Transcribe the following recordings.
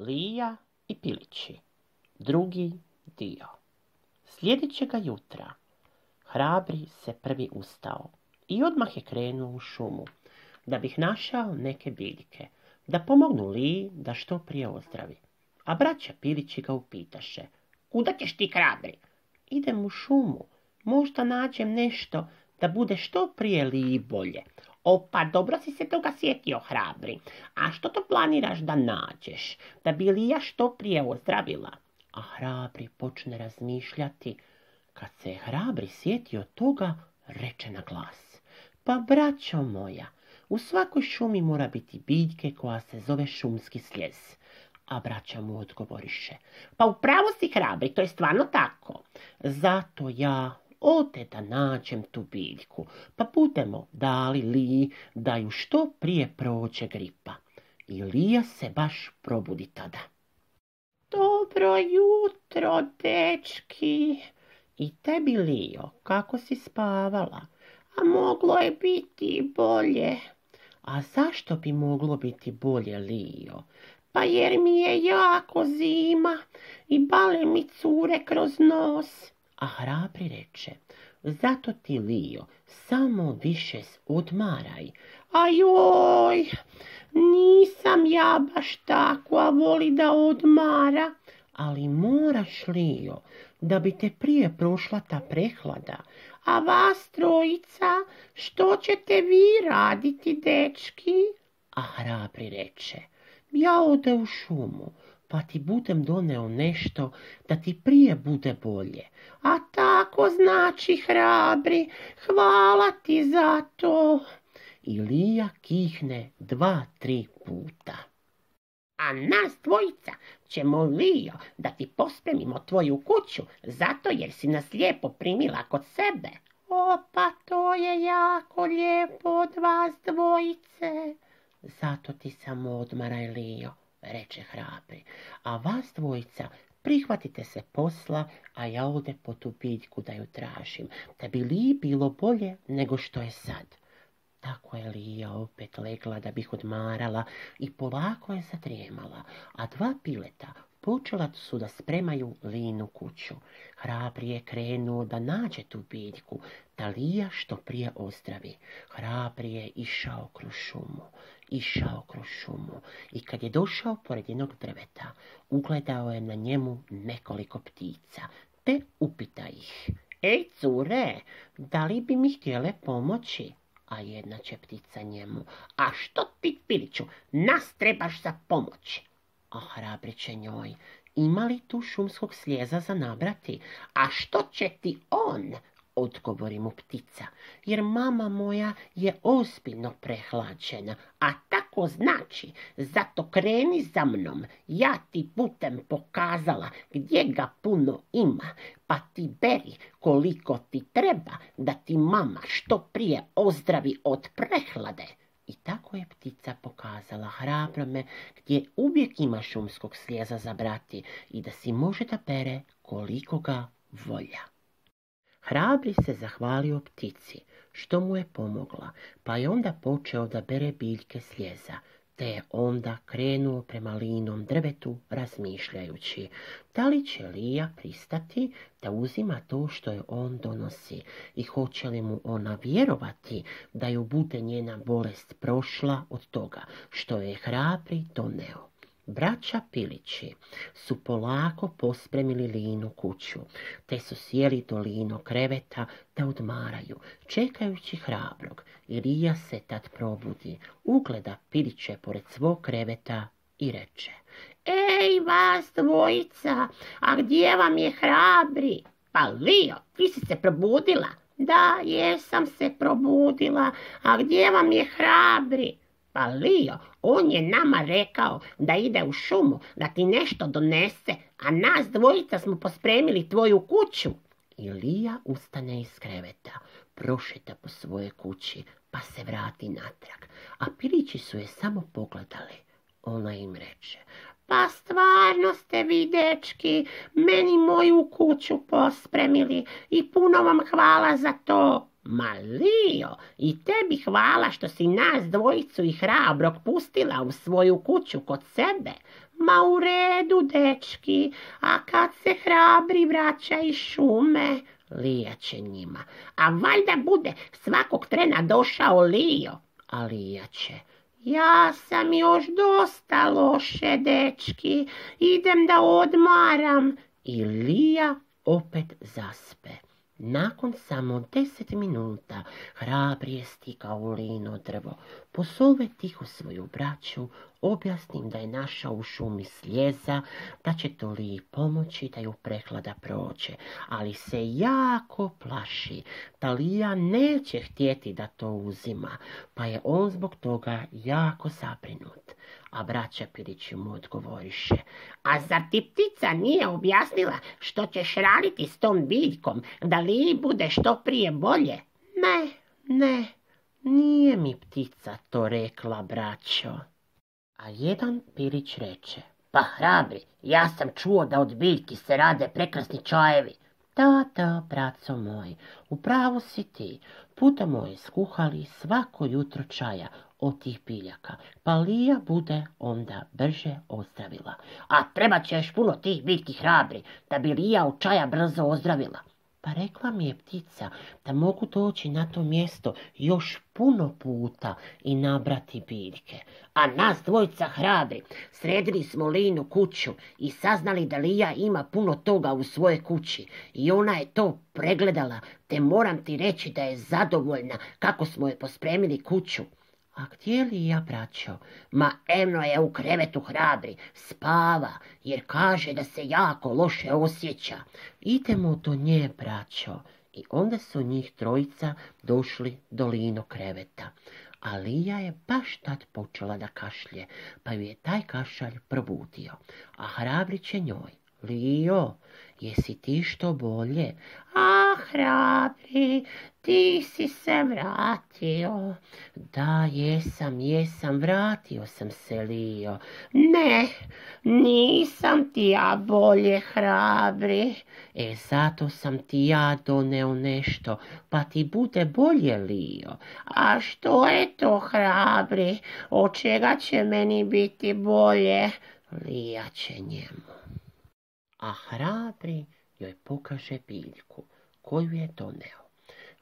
Lija i Pilići. Drugi dio. Sljedećega jutra Hrabri se prvi ustao i odmah je krenuo u šumu, da bih našao neke biljke, da pomognu Liji da što prije ozdravi. A braća Pilići ga upitaše, kuda ćeš ti hrabri? Idem u šumu, možda nađem nešto da bude što prije. O, pa dobro si se toga sjetio, hrabri. A što to planiraš da nađeš? Da bi Lija što prije ozdravila? A hrabri počne razmišljati. Kad se hrabri sjetio toga, reče na glas. Pa, braćo moja, u svakoj šumi mora biti biljke koja se zove šumski sljez. A braća mu odgovoriše. Pa upravo si hrabri, to je stvarno tako. Zato ja ode da nađem tu biljku, pa budemo dali Liji da ju što prije prođe gripa. I Lija se baš probudi tada. Dobro jutro, dečki. I tebi, Lijo, kako si spavala? A moglo je biti bolje. A zašto bi moglo biti bolje, Lijo? Pa jer mi je jako zima i bale mi cure kroz nos. A hrabri reče, zato ti, Lio, samo više odmaraj. A nisam ja baš takva, voli da odmara. Ali moraš, Lio, da bi te prije prošla ta prehlada. A vas trojica, što ćete vi raditi, dečki? A hrabri reče, ja ode u šumu, pa ti budem doneo nešto da ti prije bude bolje. A tako znači hrabri, hvala ti za to. I Lija kihne dva, tri puta. A nas dvojica ćemo, Lijo, da ti pospremimo tvoju kuću, zato jer si nas lijepo primila kod sebe. O, pa to je jako lijepo od vas dvojice. Zato ti samo odmaraj, Lijo, reče hrabri, a vas dvojica prihvatite se posla, a ja ode po tu biljku da ju tražim, da bi li bilo bolje nego što je sad. Tako je Lija opet legla da bih odmarala i polako je zadrijemala, a dva pileta počela su da spremaju Linu kuću. Hrabri je krenuo da nađe tu biljku, da Lija što prije ozdravi. Hrabri je išao kroz šumu, išao kroz šumu i kad je došao pored jednog drveta, ugledao je na njemu nekoliko ptica, te upita ih. Ej, cure, da li bi mi htjele pomoći? A jedna će ptica njemu. A što ti, Piliću, nas trebaš za pomoć? A hrabri će njoj. Ima li tu šumskog slijeza za nabrati? A što će ti on? Odgovori mu ptica, jer mama moja je ozbiljno prehlađena, a tako znači, zato kreni za mnom, ja ti putem pokazala gdje ga puno ima, pa ti beri koliko ti treba da ti mama što prije ozdravi od prehlade. I tako je ptica pokazala hrabrome gdje uvijek ima šumskog slijeza za brati i da si može da bere koliko ga volja. Hrabri se zahvalio ptici, što mu je pomogla, pa je onda počeo da bere biljke sljeza, te je onda krenuo prema linom drvetu razmišljajući, da li će Lija pristati da uzima to što je on donosi i hoće li mu ona vjerovati da ju bude njena bolest prošla od toga što je hrabri doneo. Braća Pilići su polako pospremili Linu kuću, te su sjeli do Lino kreveta da odmaraju, čekajući hrabrog. Ilija se tad probudi, ugleda Piliće pored svog kreveta i reče. Ej, vas dvojica, a gdje vam je hrabri? Pa Lio, ti si se probudila? Da, jesam se probudila, a gdje vam je hrabri? Pa Lio, on je nama rekao da ide u šumu, da ti nešto donese, a nas dvojica smo pospremili tvoju kuću. I Lija ustane iz kreveta, prošeta po svoje kući, pa se vrati natrag. A pilići su je samo pogledali. Ona im reče, pa stvarno ste vi, dečki, meni moju kuću pospremili i puno vam hvala za to. Ma Lio, i tebi hvala što si nas dvojicu i hrabrog pustila u svoju kuću kod sebe. Ma u redu, dečki, a kad se hrabri vraća iz šume, Lija će njima. A valjda bude svakog trena došao Lio, a Lija će. Ja sam još dosta loše, dečki, idem da odmaram. I Lija opet zaspe. Nakon samo deset minuta hrabri je stikao u lino drvo. Posove tiho svoju braću, objasnim da je našao u šumi sljeza, da će to li pomoći da ju prehlada prođe, ali se jako plaši da Lija neće htjeti da to uzima, pa je on zbog toga jako zabrinut. A braća Pirići mu odgovoriše, a zar ti ptica nije objasnila što ćeš raditi s tom biljkom, da li bude što prije bolje? Ne, ne, nije mi ptica to rekla, braćo. A jedan pirić reče, pa hrabri, ja sam čuo da od biljki se rade prekrasni čajevi. Da, da, braco moj, upravo si ti. Puta moje skuhali svako jutro čaja od tih biljaka, pa Lija bude onda brže ozdravila. A treba će još puno tih biljki hrabri, da bi Lija od čaja brzo ozdravila. Pa rekla mi je ptica da mogu doći na to mjesto još puno puta i nabrati biljke. A nas dvojica hrabri sredili smo Linu kuću i saznali da Lija ima puno toga u svojoj kući. I ona je to pregledala, te moram ti reći da je zadovoljna kako smo je pospremili kuću. A gdje li ja, braćo? Ma Emno je u krevetu hrabri, spava, jer kaže da se jako loše osjeća. Idemo do nje, braćo. I onda su njih trojica došli do Lino kreveta. A Lija je baš tad počela da kašlje, pa ju je taj kašalj probudio. A hrabri će njoj. Lijo, jesi ti što bolje? A hrabri, ti si se vratio. Da, jesam, jesam, vratio sam se, Lijo. Ne, nisam ti ja bolje hrabri. E, zato sam ti ja doneo nešto, pa ti bude bolje, Lijo. A što je to hrabri? Od čega će meni biti bolje? Lija će njemu a hrabri joj pokaže biljku koju je doneo.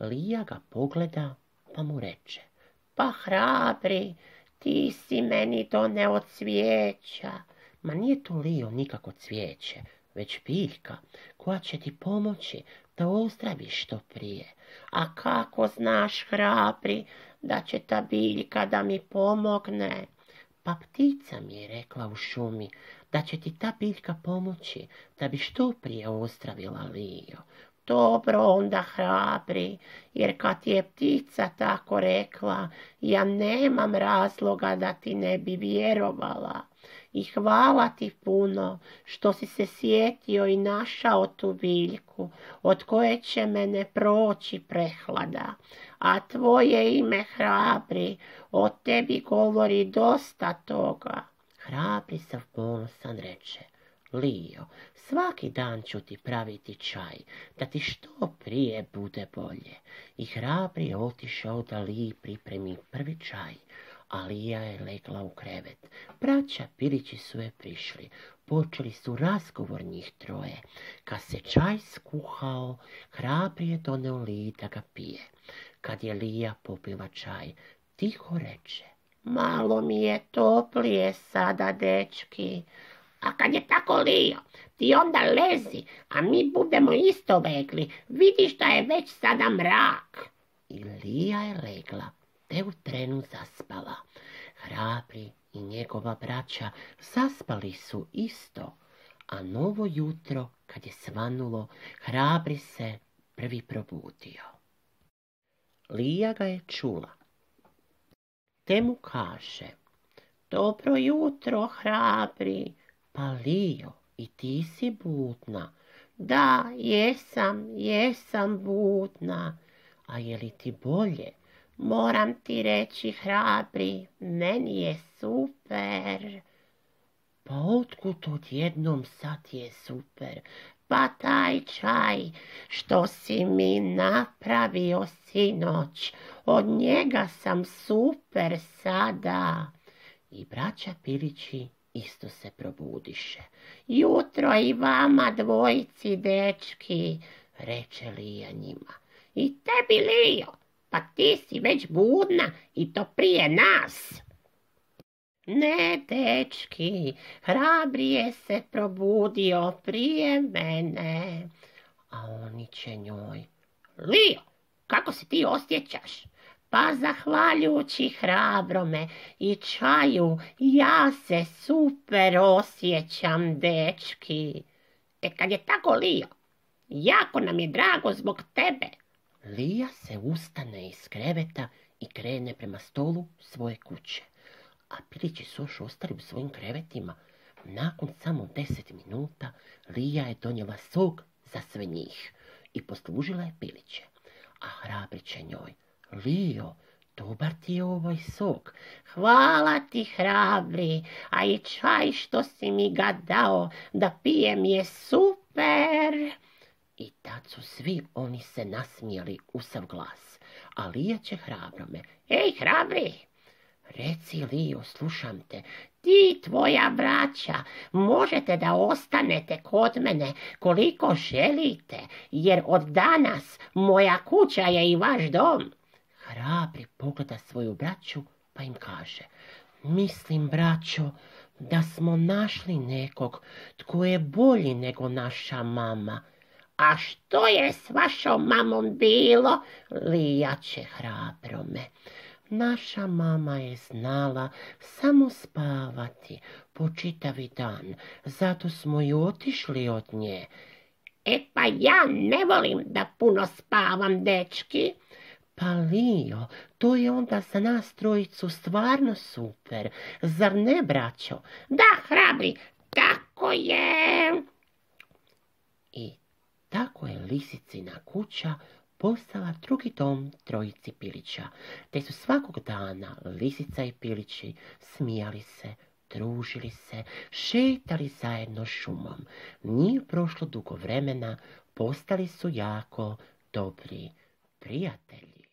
Lija ga pogleda pa mu reče, pa hrabri, ti si meni doneo cvijeća. Ma nije to Lijo nikako cvijeće, već biljka koja će ti pomoći da ozdraviš što prije. A kako znaš, hrabri, da će ta biljka da mi pomogne? Pa ptica mi je rekla u šumi da će ti ta biljka pomoći da bi što prije ozdravila Lijo. Dobro onda hrabri, jer kad ti je ptica tako rekla, ja nemam razloga da ti ne bi vjerovala. I hvala ti puno što si se sjetio i našao tu biljku, od koje će mene proći prehlada. A tvoje ime hrabri, o tebi govori dosta toga. Hrabri sav ponosan reče, Lio, svaki dan ću ti praviti čaj, da ti što prije bude bolje. I hrabri je otišao da Liji pripremi prvi čaj, a Lija je legla u krevet. Braća Pirići su je prišli, počeli su razgovor njih troje. Kad se čaj skuhao, hrabri je doneo Liji da ga pije. Kad je Lija popila čaj, tiho reče, Malo mi je toplije sada, dečki. A kad je tako lio, ti onda lezi, a mi budemo isto legli. Vidiš da je već sada mrak. I Lija je legla, te u trenu zaspala. Hrabri i njegova braća zaspali su isto, a novo jutro, kad je svanulo, hrabri se prvi probudio. Lija ga je čula, te mu kaže, dobro jutro, hrabri, pa Lio, i ti si budna. Da, jesam, jesam budna. A je li ti bolje? Moram ti reći, hrabri, meni je super. Pa otkud odjednom sad je super? pa taj čaj što si mi napravio sinoć, od njega sam super sada. I braća Pilići isto se probudiše. Jutro i vama dvojici dečki, reče Lija njima. I tebi Lijo, pa ti si već budna i to prije nas. Ne, dečki, hrabrije se probudio prije mene. A oni će njoj. Lio, kako se ti osjećaš? Pa zahvaljujući hrabrome i čaju, ja se super osjećam, dečki. E kad je tako, Lio, jako nam je drago zbog tebe. Lija se ustane iz kreveta i krene prema stolu svoje kuće a pilići su ostali u svojim krevetima. Nakon samo deset minuta Lija je donijela sok za sve njih i poslužila je piliće. A hrabri će njoj, Lijo, dobar ti je ovaj sok. Hvala ti, hrabri, a i čaj što si mi ga dao da pijem je super. I tad su svi oni se nasmijali u sav glas, a Lija će hrabrome, ej hrabri, Reci, Lio, slušam te, ti tvoja braća možete da ostanete kod mene koliko želite, jer od danas moja kuća je i vaš dom. Hrabri pogleda svoju braću pa im kaže, mislim, braćo, da smo našli nekog tko je bolji nego naša mama. A što je s vašom mamom bilo? Lijače hrabrome. Naša mama je znala samo spavati po čitavi dan, zato smo i otišli od nje. E pa ja ne volim da puno spavam, dečki. Pa Lio, to je onda za nas trojicu stvarno super, zar ne, braćo? Da, hrabri, tako je. I tako je lisicina kuća postala drugi dom trojici pilića, te su svakog dana lisica i pilići smijali se, družili se, šetali zajedno šumom. Nije prošlo dugo vremena, postali su jako dobri prijatelji.